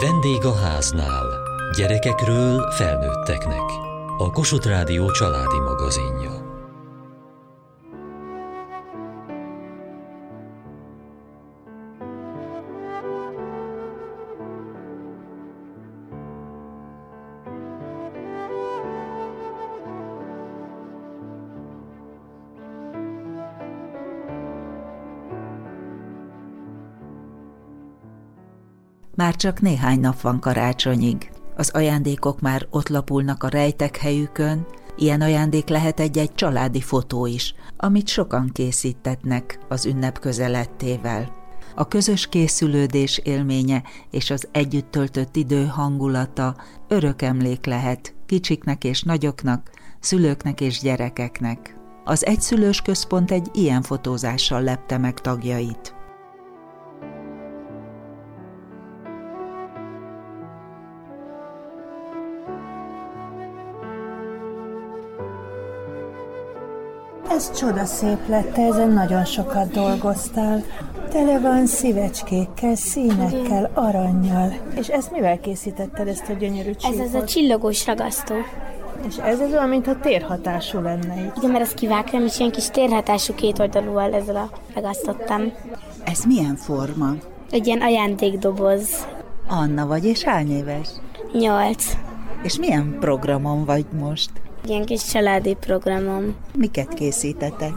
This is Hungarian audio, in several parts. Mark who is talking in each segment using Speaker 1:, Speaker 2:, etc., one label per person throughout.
Speaker 1: Vendég a háznál. Gyerekekről felnőtteknek. A Kossuth Rádió családi magazinja.
Speaker 2: Már csak néhány nap van karácsonyig. Az ajándékok már ott lapulnak a rejtek helyükön, Ilyen ajándék lehet egy-egy családi fotó is, amit sokan készítetnek az ünnep közelettével. A közös készülődés élménye és az együtt töltött idő hangulata örök emlék lehet kicsiknek és nagyoknak, szülőknek és gyerekeknek. Az egyszülős központ egy ilyen fotózással lepte meg tagjait.
Speaker 3: Ez csoda szép lett, ezen nagyon sokat dolgoztál. Tele van szívecskékkel, színekkel, aranyjal. És ezt mivel készítetted, ezt a gyönyörű csíkot?
Speaker 4: Ez az a csillogós ragasztó.
Speaker 3: És ez az olyan, mintha térhatású lenne itt.
Speaker 4: Igen, mert ezt kivágtam, és ilyen kis térhatású két oldalúval ezzel a ragasztottam.
Speaker 2: Ez milyen forma?
Speaker 4: Egy ilyen ajándékdoboz.
Speaker 2: Anna vagy, és hány éves?
Speaker 4: Nyolc.
Speaker 2: És milyen programon vagy most?
Speaker 4: Ilyen kis családi programom.
Speaker 2: Miket készítetek?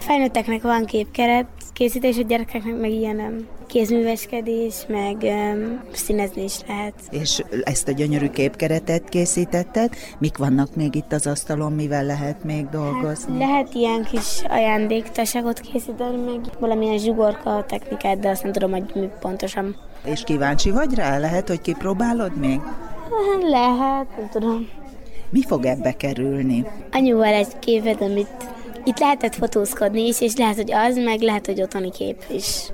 Speaker 4: Felnőtteknek van képkeret, készítés, a gyerekeknek meg ilyen kézműveskedés, meg um, színezni is lehet.
Speaker 2: És ezt a gyönyörű képkeretet készítetted? Mik vannak még itt az asztalon, mivel lehet még dolgozni?
Speaker 4: Hát lehet ilyen kis ajándéktaságot készíteni, meg valamilyen zsugorka technikát, de azt nem tudom, hogy mi pontosan.
Speaker 2: És kíváncsi vagy rá? Lehet, hogy kipróbálod még?
Speaker 4: Lehet, nem tudom.
Speaker 2: Mi fog ebbe kerülni?
Speaker 4: Anyuval egy képet, amit itt lehetett fotózkodni is, és lehet, hogy az, meg lehet, hogy otthoni kép is.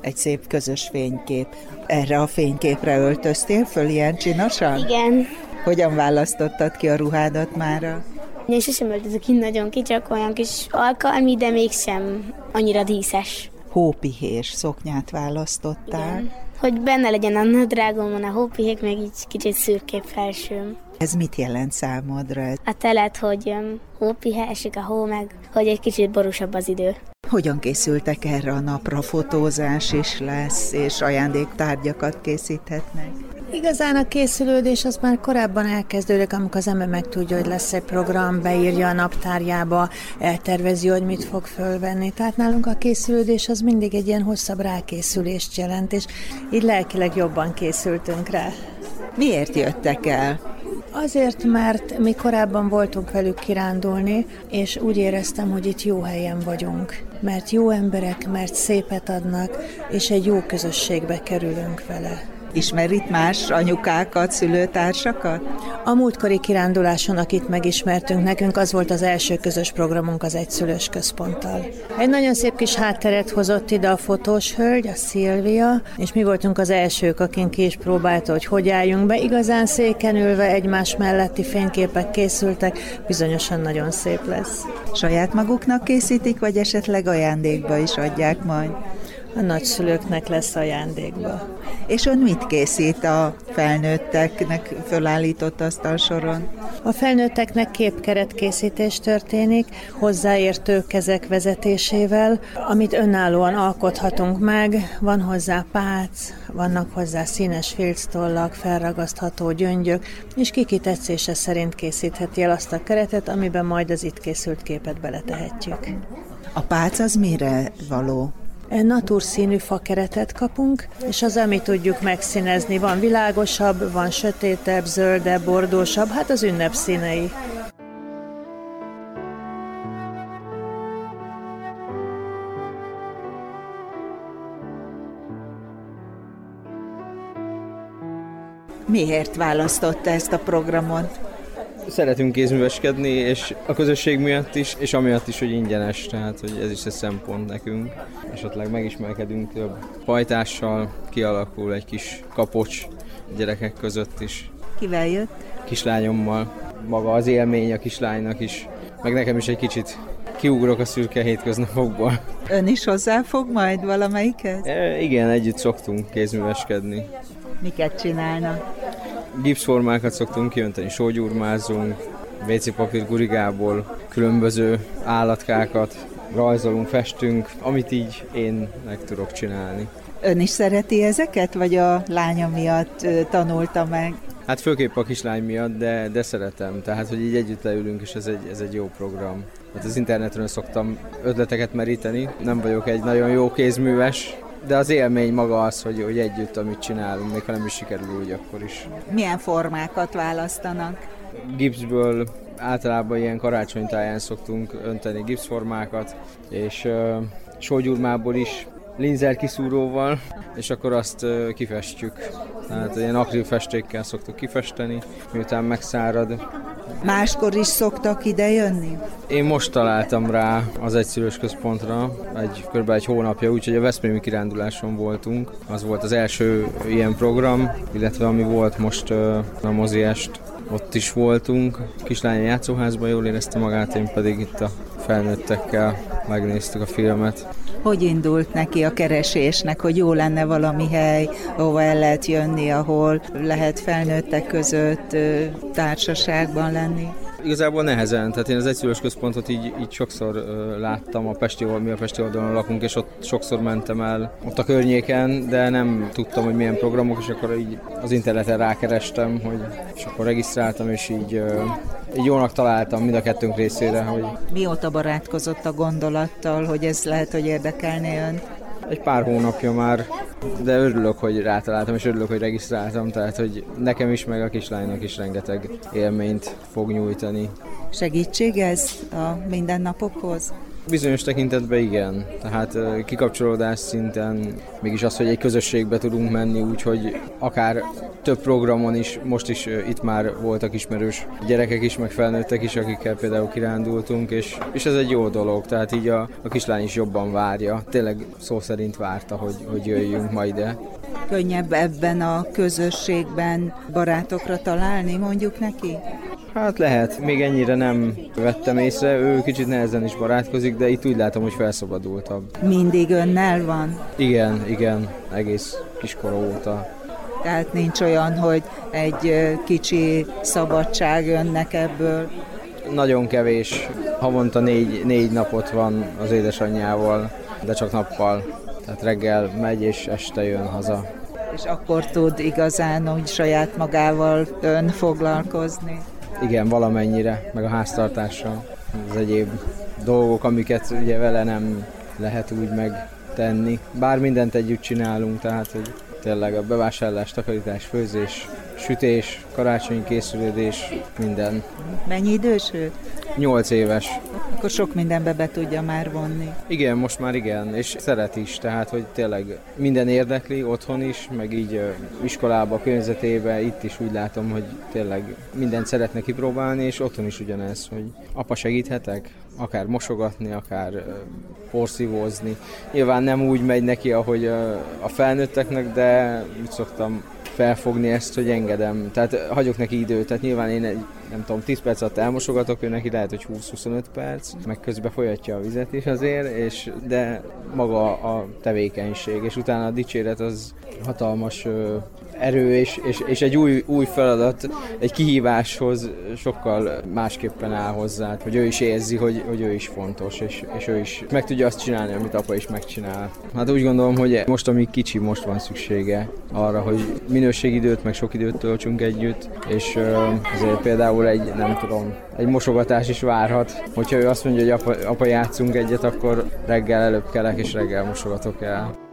Speaker 2: Egy szép közös fénykép. Erre a fényképre öltöztél föl ilyen csinosan?
Speaker 4: Igen.
Speaker 2: Hogyan választottad ki a ruhádat mára?
Speaker 4: Én sosem öltözök ki nagyon ki, csak olyan kis alkalmi, de mégsem annyira díszes.
Speaker 2: Hópihés szoknyát választottál.
Speaker 4: Igen. Hogy benne legyen a nadrágomon a hópihék, meg így kicsit szürkép felsőm.
Speaker 2: Ez mit jelent számodra?
Speaker 4: A telet, hogy hópihe, esik a hó, meg hogy egy kicsit borúsabb az idő.
Speaker 2: Hogyan készültek erre a napra? Fotózás is lesz, és ajándéktárgyakat készíthetnek?
Speaker 3: Igazán a készülődés az már korábban elkezdődik, amikor az ember megtudja, hogy lesz egy program, beírja a naptárjába, eltervezi, hogy mit fog fölvenni. Tehát nálunk a készülődés az mindig egy ilyen hosszabb rákészülést jelent, és így lelkileg jobban készültünk rá.
Speaker 2: Miért jöttek el?
Speaker 3: Azért, mert mi korábban voltunk velük kirándulni, és úgy éreztem, hogy itt jó helyen vagyunk. Mert jó emberek, mert szépet adnak, és egy jó közösségbe kerülünk vele.
Speaker 2: Ismer itt más anyukákat, szülőtársakat?
Speaker 3: A múltkori kiránduláson, akit megismertünk, nekünk az volt az első közös programunk az egyszülős központtal. Egy nagyon szép kis hátteret hozott ide a fotós hölgy, a Szilvia, és mi voltunk az elsők, akin ki is próbálta, hogy hogy álljunk be. Igazán széken ülve egymás melletti fényképek készültek, bizonyosan nagyon szép lesz.
Speaker 2: Saját maguknak készítik, vagy esetleg ajándékba is adják majd?
Speaker 3: A nagyszülőknek lesz ajándékba.
Speaker 2: És ön mit készít a felnőtteknek fölállított asztalsoron?
Speaker 3: A felnőtteknek képkeret készítés történik, hozzáértő kezek vezetésével, amit önállóan alkothatunk meg. Van hozzá pác, vannak hozzá színes filctollak, felragasztható gyöngyök, és kiki tetszése szerint készítheti el azt a keretet, amiben majd az itt készült képet beletehetjük.
Speaker 2: A pác az mire való?
Speaker 3: Naturszínű fakeretet kapunk, és az, amit tudjuk megszínezni, van világosabb, van sötétebb, zöldebb, bordósabb, hát az ünnep színei.
Speaker 2: Miért választotta ezt a programot?
Speaker 5: Szeretünk kézműveskedni, és a közösség miatt is, és amiatt is, hogy ingyenes, tehát hogy ez is egy szempont nekünk. Esetleg megismerkedünk több pajtással, kialakul egy kis kapocs gyerekek között is.
Speaker 2: Kivel jött?
Speaker 5: Kislányommal. Maga az élmény a kislánynak is, meg nekem is egy kicsit kiugrok a szürke hétköznapokból.
Speaker 2: Ön is hozzáfog majd valamelyiket?
Speaker 5: E, igen, együtt szoktunk kézműveskedni.
Speaker 2: Miket csinálnak?
Speaker 5: Gipszformákat szoktunk kiönteni, sógyúrmázunk, WC papír gurigából, különböző állatkákat, rajzolunk, festünk, amit így én meg tudok csinálni.
Speaker 2: Ön is szereti ezeket, vagy a lánya miatt tanulta meg?
Speaker 5: Hát főképp a kislány miatt, de, de szeretem. Tehát, hogy így együtt leülünk, és ez egy, ez egy jó program. Hát az internetről szoktam ötleteket meríteni. Nem vagyok egy nagyon jó kézműves, de az élmény maga az, hogy, hogy együtt, amit csinálunk, még ha nem is sikerül úgy, akkor is.
Speaker 2: Milyen formákat választanak?
Speaker 5: Gipsből általában ilyen karácsonytáján szoktunk önteni gipszformákat, és uh, sógyurmából is linzer kiszúróval, és akkor azt uh, kifestjük. Tehát ilyen akríl festékkel szoktuk kifesteni, miután megszárad.
Speaker 2: Máskor is szoktak ide jönni?
Speaker 5: Én most találtam rá az egyszülős központra, egy, kb. egy hónapja, úgyhogy a Veszprémi kiránduláson voltunk. Az volt az első ilyen program, illetve ami volt most a moziest ott is voltunk, kislány játszóházban jól érezte magát, én pedig itt a felnőttekkel megnéztük a filmet.
Speaker 2: Hogy indult neki a keresésnek, hogy jó lenne valami hely, ahova el lehet jönni, ahol lehet felnőttek között társaságban lenni?
Speaker 5: Igazából nehezen, tehát én az egyszülős központot így, így sokszor láttam, a Pesti, mi a Pesti oldalon lakunk, és ott sokszor mentem el ott a környéken, de nem tudtam, hogy milyen programok, és akkor így az interneten rákerestem, hogy, és akkor regisztráltam, és így jónak találtam mind a kettőnk részére. Hogy...
Speaker 2: Mióta barátkozott a gondolattal, hogy ez lehet, hogy érdekelné ön?
Speaker 5: Egy pár hónapja már, de örülök, hogy rátaláltam, és örülök, hogy regisztráltam, tehát hogy nekem is, meg a kislánynak is rengeteg élményt fog nyújtani.
Speaker 2: Segítség ez a mindennapokhoz?
Speaker 5: Bizonyos tekintetben igen, tehát kikapcsolódás szinten mégis az, hogy egy közösségbe tudunk menni, úgyhogy akár több programon is, most is itt már voltak ismerős gyerekek is, meg felnőttek is, akikkel például kirándultunk, és, és ez egy jó dolog, tehát így a, a kislány is jobban várja, tényleg szó szerint várta, hogy, hogy jöjjünk ma ide.
Speaker 2: Könnyebb ebben a közösségben barátokra találni, mondjuk neki?
Speaker 5: Hát lehet, még ennyire nem vettem észre, ő kicsit nehezen is barátkozik, de itt úgy látom, hogy felszabadultabb.
Speaker 2: Mindig önnel van?
Speaker 5: Igen, igen, egész kiskor óta.
Speaker 2: Tehát nincs olyan, hogy egy kicsi szabadság önnek ebből?
Speaker 5: Nagyon kevés. Havonta négy, négy napot van az édesanyjával, de csak nappal. Tehát reggel megy és este jön haza.
Speaker 2: És akkor tud igazán úgy saját magával ön foglalkozni?
Speaker 5: Igen, valamennyire, meg a háztartással. Az egyéb dolgok, amiket ugye vele nem lehet úgy megtenni. Bár mindent együtt csinálunk, tehát hogy tényleg a bevásárlás, takarítás, főzés, sütés, karácsonyi készülődés, minden.
Speaker 2: Mennyi idős ő?
Speaker 5: 8 éves.
Speaker 2: Akkor sok mindenbe be tudja már vonni.
Speaker 5: Igen, most már igen, és szeret is, tehát hogy tényleg minden érdekli otthon is, meg így iskolába, környezetébe, itt is úgy látom, hogy tényleg mindent szeretne kipróbálni, és otthon is ugyanez, hogy apa segíthetek, akár mosogatni, akár porszívózni. Nyilván nem úgy megy neki, ahogy a felnőtteknek, de úgy szoktam felfogni ezt, hogy engedem. Tehát hagyok neki időt, tehát nyilván én egy, nem tudom, 10 perc alatt elmosogatok, ő neki lehet, hogy 20-25 perc, meg közben folyatja a vizet is azért, és, de maga a tevékenység, és utána a dicséret az hatalmas erő és, és, és egy új, új feladat, egy kihíváshoz sokkal másképpen áll hozzá, hogy ő is érzi, hogy, hogy ő is fontos, és, és ő is meg tudja azt csinálni, amit apa is megcsinál. Hát úgy gondolom, hogy most, ami kicsi, most van szüksége arra, hogy minőségidőt, meg sok időt töltsünk együtt, és azért például egy, nem tudom, egy mosogatás is várhat. Hogyha ő azt mondja, hogy apa, apa játszunk egyet, akkor reggel előbb kelek, és reggel mosogatok el.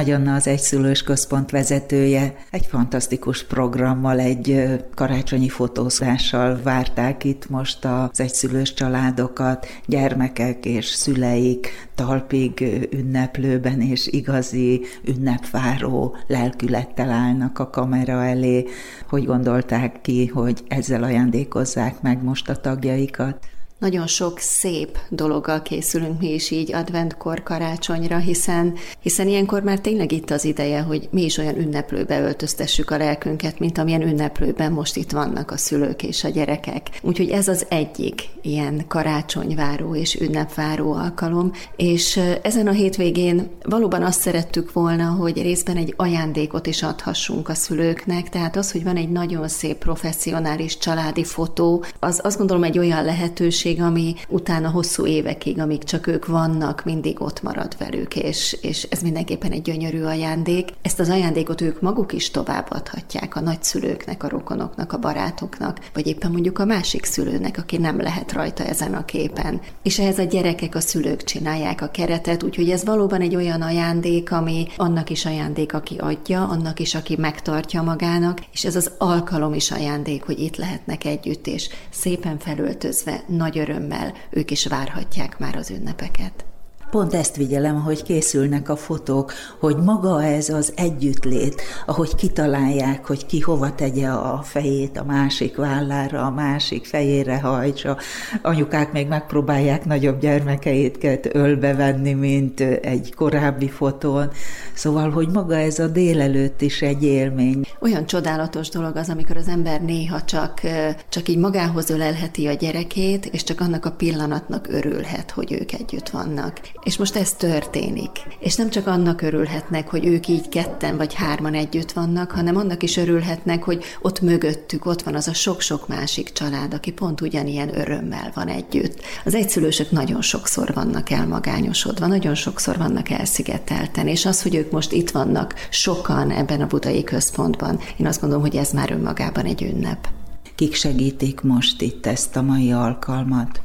Speaker 2: Nagy Anna az egyszülős központ vezetője egy fantasztikus programmal, egy karácsonyi fotózással várták itt most az egyszülős családokat, gyermekek és szüleik talpig ünneplőben és igazi ünnepváró lelkülettel állnak a kamera elé. Hogy gondolták ki, hogy ezzel ajándékozzák meg most a tagjaikat?
Speaker 6: Nagyon sok szép dologgal készülünk mi is így adventkor karácsonyra, hiszen, hiszen ilyenkor már tényleg itt az ideje, hogy mi is olyan ünneplőbe öltöztessük a lelkünket, mint amilyen ünneplőben most itt vannak a szülők és a gyerekek. Úgyhogy ez az egyik ilyen karácsonyváró és ünnepváró alkalom, és ezen a hétvégén valóban azt szerettük volna, hogy részben egy ajándékot is adhassunk a szülőknek, tehát az, hogy van egy nagyon szép professzionális családi fotó, az azt gondolom egy olyan lehetőség, ami utána hosszú évekig, amíg csak ők vannak, mindig ott marad velük, és, és ez mindenképpen egy gyönyörű ajándék. Ezt az ajándékot ők maguk is továbbadhatják a nagyszülőknek, a rokonoknak, a barátoknak, vagy éppen mondjuk a másik szülőnek, aki nem lehet rajta ezen a képen. És ehhez a gyerekek, a szülők csinálják a keretet, úgyhogy ez valóban egy olyan ajándék, ami annak is ajándék, aki adja, annak is, aki megtartja magának, és ez az alkalom is ajándék, hogy itt lehetnek együtt, és szépen felöltözve, nagy örömmel ők is várhatják már az ünnepeket.
Speaker 2: Pont ezt vigyelem, hogy készülnek a fotók, hogy maga ez az együttlét, ahogy kitalálják, hogy ki hova tegye a fejét a másik vállára, a másik fejére hajtsa. Anyukák még megpróbálják nagyobb gyermekeiket ölbevenni, mint egy korábbi fotón. Szóval, hogy maga ez a délelőtt is egy élmény.
Speaker 6: Olyan csodálatos dolog az, amikor az ember néha csak, csak így magához ölelheti a gyerekét, és csak annak a pillanatnak örülhet, hogy ők együtt vannak. És most ez történik. És nem csak annak örülhetnek, hogy ők így ketten vagy hárman együtt vannak, hanem annak is örülhetnek, hogy ott mögöttük ott van az a sok-sok másik család, aki pont ugyanilyen örömmel van együtt. Az egyszülősök nagyon sokszor vannak elmagányosodva, nagyon sokszor vannak elszigetelten, és az, hogy ők most itt vannak sokan ebben a budai központban, én azt gondolom, hogy ez már önmagában egy ünnep.
Speaker 2: Kik segítik most itt ezt a mai alkalmat?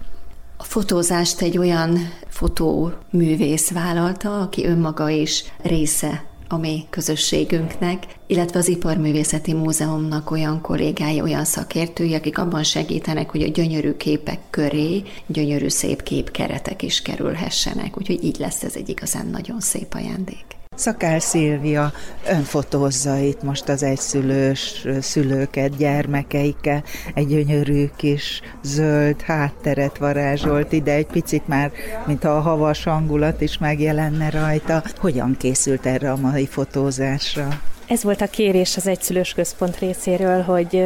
Speaker 6: Fotózást egy olyan fotóművész vállalta, aki önmaga is része a mi közösségünknek, illetve az Iparművészeti Múzeumnak olyan kollégái, olyan szakértői, akik abban segítenek, hogy a gyönyörű képek köré gyönyörű szép képkeretek is kerülhessenek. Úgyhogy így lesz ez egy igazán nagyon szép ajándék.
Speaker 2: Szakál Szilvia önfotózza itt most az egyszülős szülőket, gyermekeikkel, egy gyönyörű kis zöld hátteret varázsolt ide, egy picit már, mintha a havas hangulat is megjelenne rajta. Hogyan készült erre a mai fotózásra?
Speaker 7: Ez volt a kérés az egyszülős központ részéről, hogy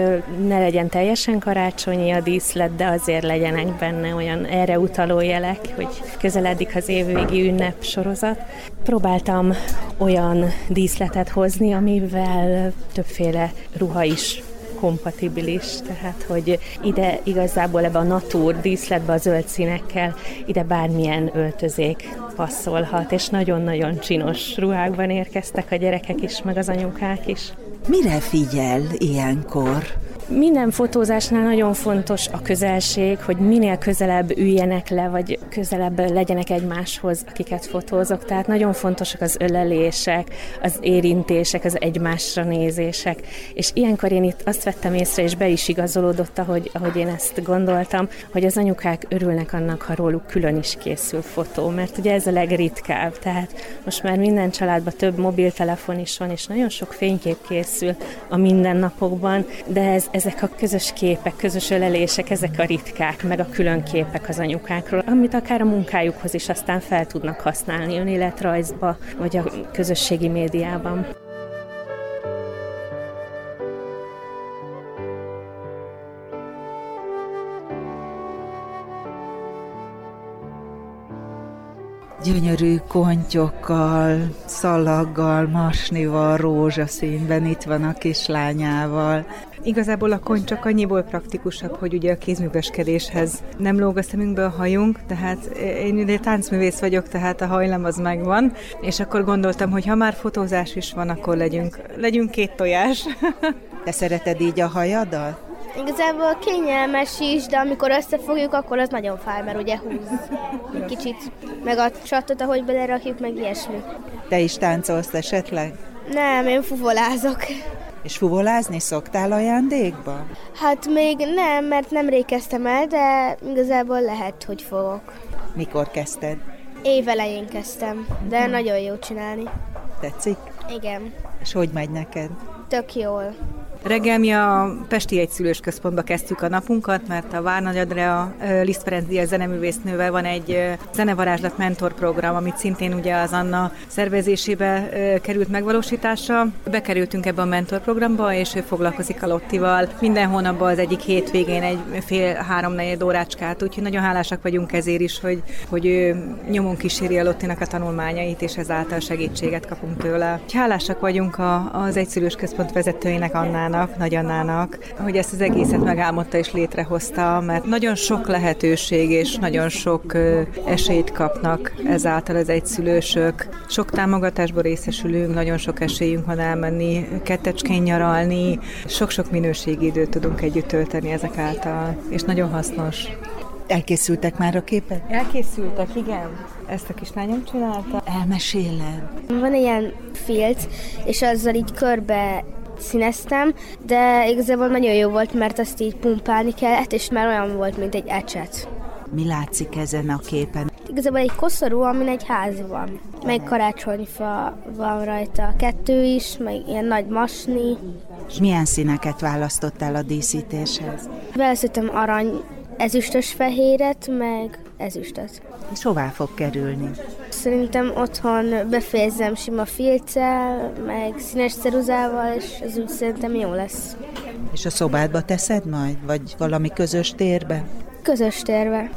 Speaker 7: ne legyen teljesen karácsonyi a díszlet, de azért legyenek benne olyan erre utaló jelek, hogy közeledik az évvégi ünnep sorozat. Próbáltam olyan díszletet hozni, amivel többféle ruha is kompatibilis, tehát hogy ide igazából ebbe a natúr díszletbe a zöld színekkel ide bármilyen öltözék passzolhat, és nagyon-nagyon csinos ruhákban érkeztek a gyerekek is, meg az anyukák is.
Speaker 2: Mire figyel ilyenkor?
Speaker 7: Minden fotózásnál nagyon fontos a közelség, hogy minél közelebb üljenek le, vagy közelebb legyenek egymáshoz, akiket fotózok. Tehát nagyon fontosak az ölelések, az érintések, az egymásra nézések. És ilyenkor én itt azt vettem észre, és be is igazolódott, ahogy, ahogy én ezt gondoltam, hogy az anyukák örülnek annak, ha róluk külön is készül fotó, mert ugye ez a legritkább. Tehát most már minden családban több mobiltelefon is van, és nagyon sok fénykép készül a mindennapokban, de ez, ezek a közös képek, közös ölelések, ezek a ritkák, meg a külön képek az anyukákról, amit akár a munkájukhoz is aztán fel tudnak használni önéletrajzba, vagy a közösségi médiában.
Speaker 2: Gyönyörű kontyokkal, szalaggal, masnival, rózsaszínben, itt van a kislányával.
Speaker 8: Igazából a kony csak annyiból praktikusabb, hogy ugye a kézműveskedéshez nem lóg a szemünkbe a hajunk, tehát én ugye táncművész vagyok, tehát a hajlam az megvan, és akkor gondoltam, hogy ha már fotózás is van, akkor legyünk, legyünk két tojás.
Speaker 2: Te szereted így a hajadat?
Speaker 9: Igazából kényelmes is, de amikor összefogjuk, akkor az nagyon fáj, mert ugye húz egy kicsit, meg a csattot, ahogy belerakjuk, meg ilyesmi.
Speaker 2: Te is táncolsz esetleg?
Speaker 9: Nem, én fuvolázok.
Speaker 2: És fuvolázni szoktál ajándékba?
Speaker 9: Hát még nem, mert nem kezdtem el, de igazából lehet, hogy fogok.
Speaker 2: Mikor kezdted?
Speaker 9: Évelején kezdtem, de hmm. nagyon jó csinálni.
Speaker 2: Tetszik?
Speaker 9: Igen.
Speaker 2: És hogy megy neked?
Speaker 9: Tök jól.
Speaker 8: Reggel mi a Pesti Egyszülős Központba kezdtük a napunkat, mert a Várnagy Adrea Liszt Ferenc Díaz zeneművésznővel van egy zenevarázslat mentor program, amit szintén ugye az Anna szervezésébe került megvalósításra. Bekerültünk ebbe a mentor programba, és ő foglalkozik a Lottival. Minden hónapban az egyik hétvégén egy fél három negyed órácskát, úgyhogy nagyon hálásak vagyunk ezért is, hogy, hogy ő nyomon kíséri a Lottinak a tanulmányait, és ezáltal segítséget kapunk tőle. Hálásak vagyunk a, az Egyszülős Központ vezetőinek, Annának, Nagy Annának, hogy ezt az egészet megálmodta és létrehozta, mert nagyon sok lehetőség és nagyon sok esélyt kapnak ezáltal az egyszülősök. Sok támogatásból részesülünk, nagyon sok esélyünk van elmenni, kettecskén nyaralni, sok-sok minőségi időt tudunk együtt tölteni ezek által, és nagyon hasznos.
Speaker 2: Elkészültek már a képek?
Speaker 8: Elkészültek, igen. Ezt a kislányom csinálta.
Speaker 2: Elmeséled.
Speaker 4: Van ilyen filc, és azzal így körbe színeztem, de igazából nagyon jó volt, mert azt így pumpálni kellett, és már olyan volt, mint egy ecset.
Speaker 2: Mi látszik ezen a képen?
Speaker 4: Igazából egy koszorú, amin egy ház van. Meg karácsonyfa van rajta, kettő is, meg ilyen nagy masni.
Speaker 2: És milyen színeket választottál a díszítéshez?
Speaker 4: Választottam arany ezüstös fehéret, meg ezüstöt.
Speaker 2: És hová fog kerülni?
Speaker 4: Szerintem otthon befejezem sima filccel, meg színes ceruzával, és ez úgy szerintem jó lesz.
Speaker 2: És a szobádba teszed majd? Vagy valami közös térbe?
Speaker 4: Közös térbe.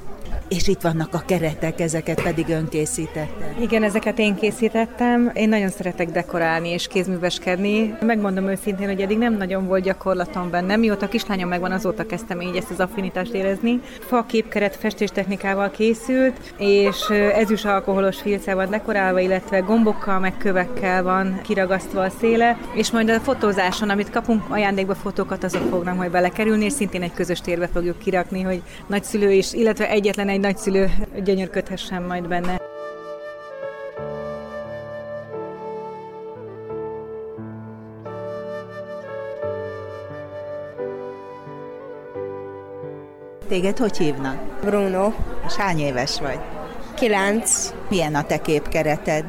Speaker 2: És itt vannak a keretek, ezeket pedig önkészítetted.
Speaker 8: Igen, ezeket én készítettem. Én nagyon szeretek dekorálni és kézműveskedni. Megmondom őszintén, hogy eddig nem nagyon volt gyakorlatom benne. Mióta a kislányom megvan, azóta kezdtem így ezt az affinitást érezni. Fa képkeret festéstechnikával készült, és ezüst alkoholos filccel van dekorálva, illetve gombokkal, meg kövekkel van kiragasztva a széle, és majd a fotózáson, amit kapunk ajándékba fotókat, azok fognak majd belekerülni, és szintén egy közös térbe fogjuk kirakni, hogy nagyszülő is, illetve egyetlen egy nagyszülő gyönyörködhessen majd benne.
Speaker 2: Téged hogy hívnak?
Speaker 10: Bruno.
Speaker 2: És hány éves vagy?
Speaker 10: Kilenc.
Speaker 2: Milyen a te képkereted?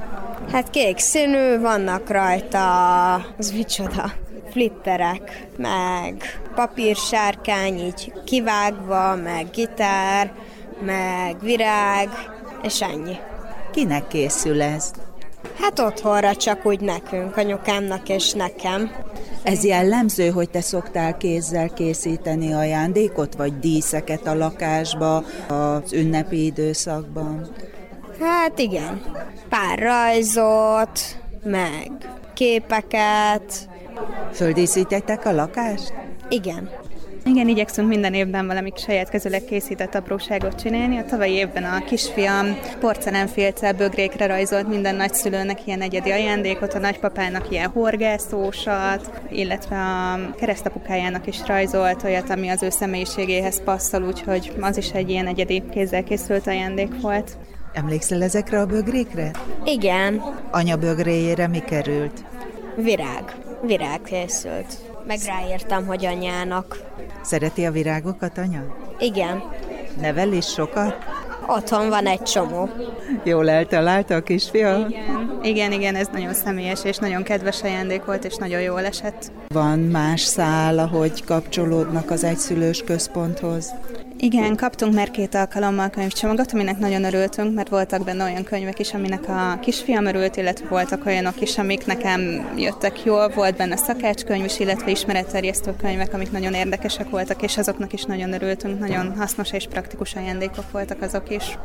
Speaker 10: Hát kék színű, vannak rajta, az micsoda, flipperek, meg papírsárkány így kivágva, meg gitár, meg virág, és ennyi.
Speaker 2: Kinek készül ez?
Speaker 10: Hát otthonra csak úgy nekünk, anyukámnak és nekem.
Speaker 2: Ez jellemző, hogy te szoktál kézzel készíteni ajándékot, vagy díszeket a lakásba az ünnepi időszakban?
Speaker 10: Hát igen. Pár rajzot, meg képeket.
Speaker 2: Földíszítettek a lakást?
Speaker 10: Igen.
Speaker 11: Igen, igyekszünk minden évben valami saját kezüleg készített apróságot csinálni. A tavalyi évben a kisfiam porcelánfélccel bögrékre rajzolt minden nagyszülőnek ilyen egyedi ajándékot, a nagypapának ilyen horgászósat, illetve a keresztapukájának is rajzolt olyat, ami az ő személyiségéhez passzol, úgyhogy az is egy ilyen egyedi kézzel készült ajándék volt.
Speaker 2: Emlékszel ezekre a bögrékre?
Speaker 10: Igen.
Speaker 2: Anya bögréjére mi került?
Speaker 10: Virág. Virág készült. Meg ráírtam, hogy anyának.
Speaker 2: Szereti a virágokat, anya?
Speaker 10: Igen.
Speaker 2: Nevel is sokat?
Speaker 10: Otthon van egy csomó.
Speaker 2: Jól eltalálta a kisfia?
Speaker 11: Igen, igen, igen, ez nagyon személyes és nagyon kedves ajándék volt, és nagyon jól esett.
Speaker 2: Van más szál, ahogy kapcsolódnak az egyszülős központhoz?
Speaker 11: Igen, kaptunk már két alkalommal könyvcsomagot, aminek nagyon örültünk, mert voltak benne olyan könyvek is, aminek a kisfiam örült, illetve voltak olyanok is, amik nekem jöttek jól. Volt benne szakácskönyv is, illetve ismeretterjesztő könyvek, amik nagyon érdekesek voltak, és azoknak is nagyon örültünk. Nagyon hasznos és praktikus ajándékok voltak azok is.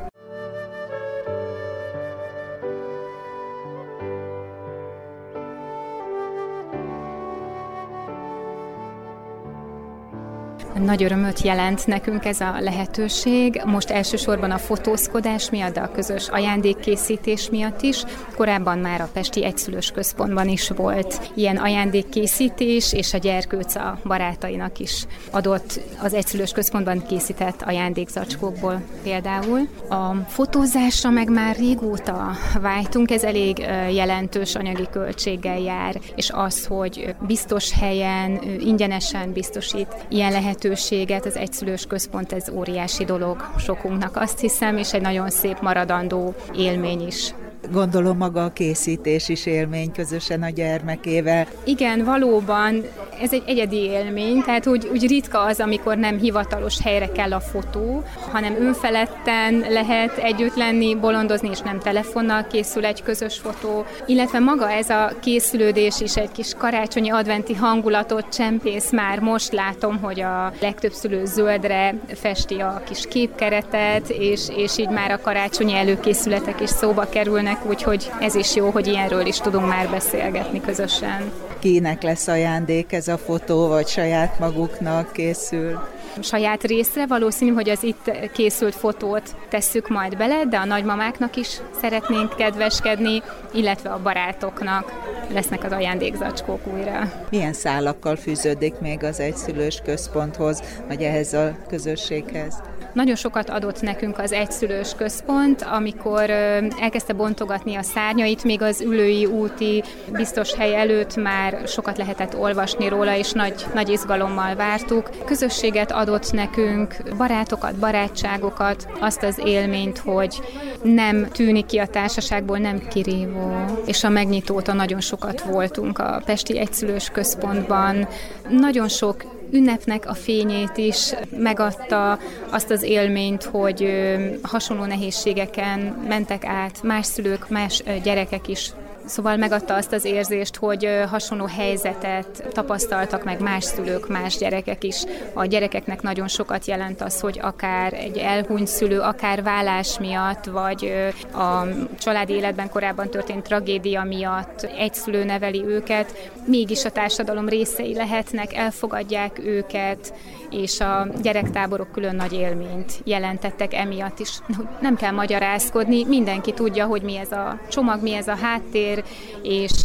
Speaker 12: Nagy örömöt jelent nekünk ez a lehetőség. Most elsősorban a fotózkodás miatt, de a közös ajándékkészítés miatt is. Korábban már a Pesti Egyszülős Központban is volt ilyen ajándékkészítés, és a gyerkőc a barátainak is adott az Egyszülős Központban készített ajándékzacskókból például. A fotózásra meg már régóta vájtunk, ez elég jelentős anyagi költséggel jár, és az, hogy biztos helyen, ingyenesen biztosít ilyen lehetőséget, lehetőséget, az egyszülős központ, ez óriási dolog sokunknak, azt hiszem, és egy nagyon szép maradandó élmény is.
Speaker 2: Gondolom maga a készítés is élmény közösen a gyermekével.
Speaker 12: Igen, valóban ez egy egyedi élmény, tehát úgy, úgy ritka az, amikor nem hivatalos helyre kell a fotó, hanem önfeledten lehet együtt lenni, bolondozni, és nem telefonnal készül egy közös fotó, illetve maga ez a készülődés is egy kis karácsonyi adventi hangulatot csempész már. Most látom, hogy a legtöbb szülő zöldre festi a kis képkeretet, és, és így már a karácsonyi előkészületek is szóba kerülnek, úgyhogy ez is jó, hogy ilyenről is tudunk már beszélgetni közösen.
Speaker 2: Kinek lesz ajándék ez a fotó, vagy saját maguknak készül?
Speaker 12: saját részre. Valószínű, hogy az itt készült fotót tesszük majd bele, de a nagymamáknak is szeretnénk kedveskedni, illetve a barátoknak lesznek az ajándékzacskók újra.
Speaker 2: Milyen szálakkal fűződik még az egyszülős központhoz, vagy ehhez a közösséghez?
Speaker 12: Nagyon sokat adott nekünk az egyszülős központ, amikor elkezdte bontogatni a szárnyait, még az ülői úti biztos hely előtt már sokat lehetett olvasni róla, és nagy, nagy izgalommal vártuk. Közösséget adott nekünk, barátokat, barátságokat, azt az élményt, hogy nem tűnik ki a társaságból, nem kirívó. És a megnyitóta nagyon sokat voltunk a Pesti Egyszülős Központban. Nagyon sok ünnepnek a fényét is megadta azt az élményt, hogy hasonló nehézségeken mentek át más szülők, más gyerekek is Szóval megadta azt az érzést, hogy hasonló helyzetet tapasztaltak meg más szülők, más gyerekek is. A gyerekeknek nagyon sokat jelent az, hogy akár egy elhunyt szülő, akár vállás miatt, vagy a családi életben korábban történt tragédia miatt egy szülő neveli őket, mégis a társadalom részei lehetnek, elfogadják őket, és a gyerektáborok külön nagy élményt jelentettek emiatt is. Nem kell magyarázkodni, mindenki tudja, hogy mi ez a csomag, mi ez a háttér, és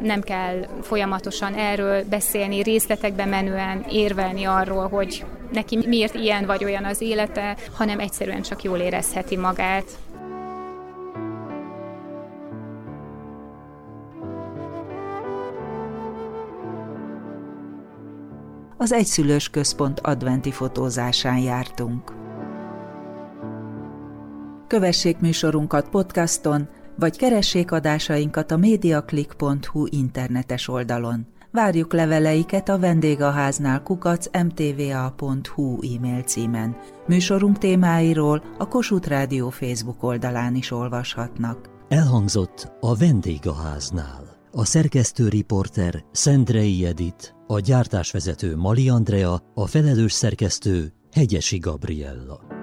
Speaker 12: nem kell folyamatosan erről beszélni, részletekbe menően érvelni arról, hogy neki miért ilyen vagy olyan az élete, hanem egyszerűen csak jól érezheti magát.
Speaker 2: Az Egyszülős Központ adventi fotózásán jártunk. Kövessék műsorunkat podcaston, vagy keressék adásainkat a mediaclick.hu internetes oldalon. Várjuk leveleiket a vendégháznál kukac mtva.hu e-mail címen. Műsorunk témáiról a Kossuth Rádió Facebook oldalán is olvashatnak.
Speaker 1: Elhangzott a vendégháznál. A szerkesztő riporter Szendrei Edit, a gyártásvezető Mali Andrea, a felelős szerkesztő Hegyesi Gabriella.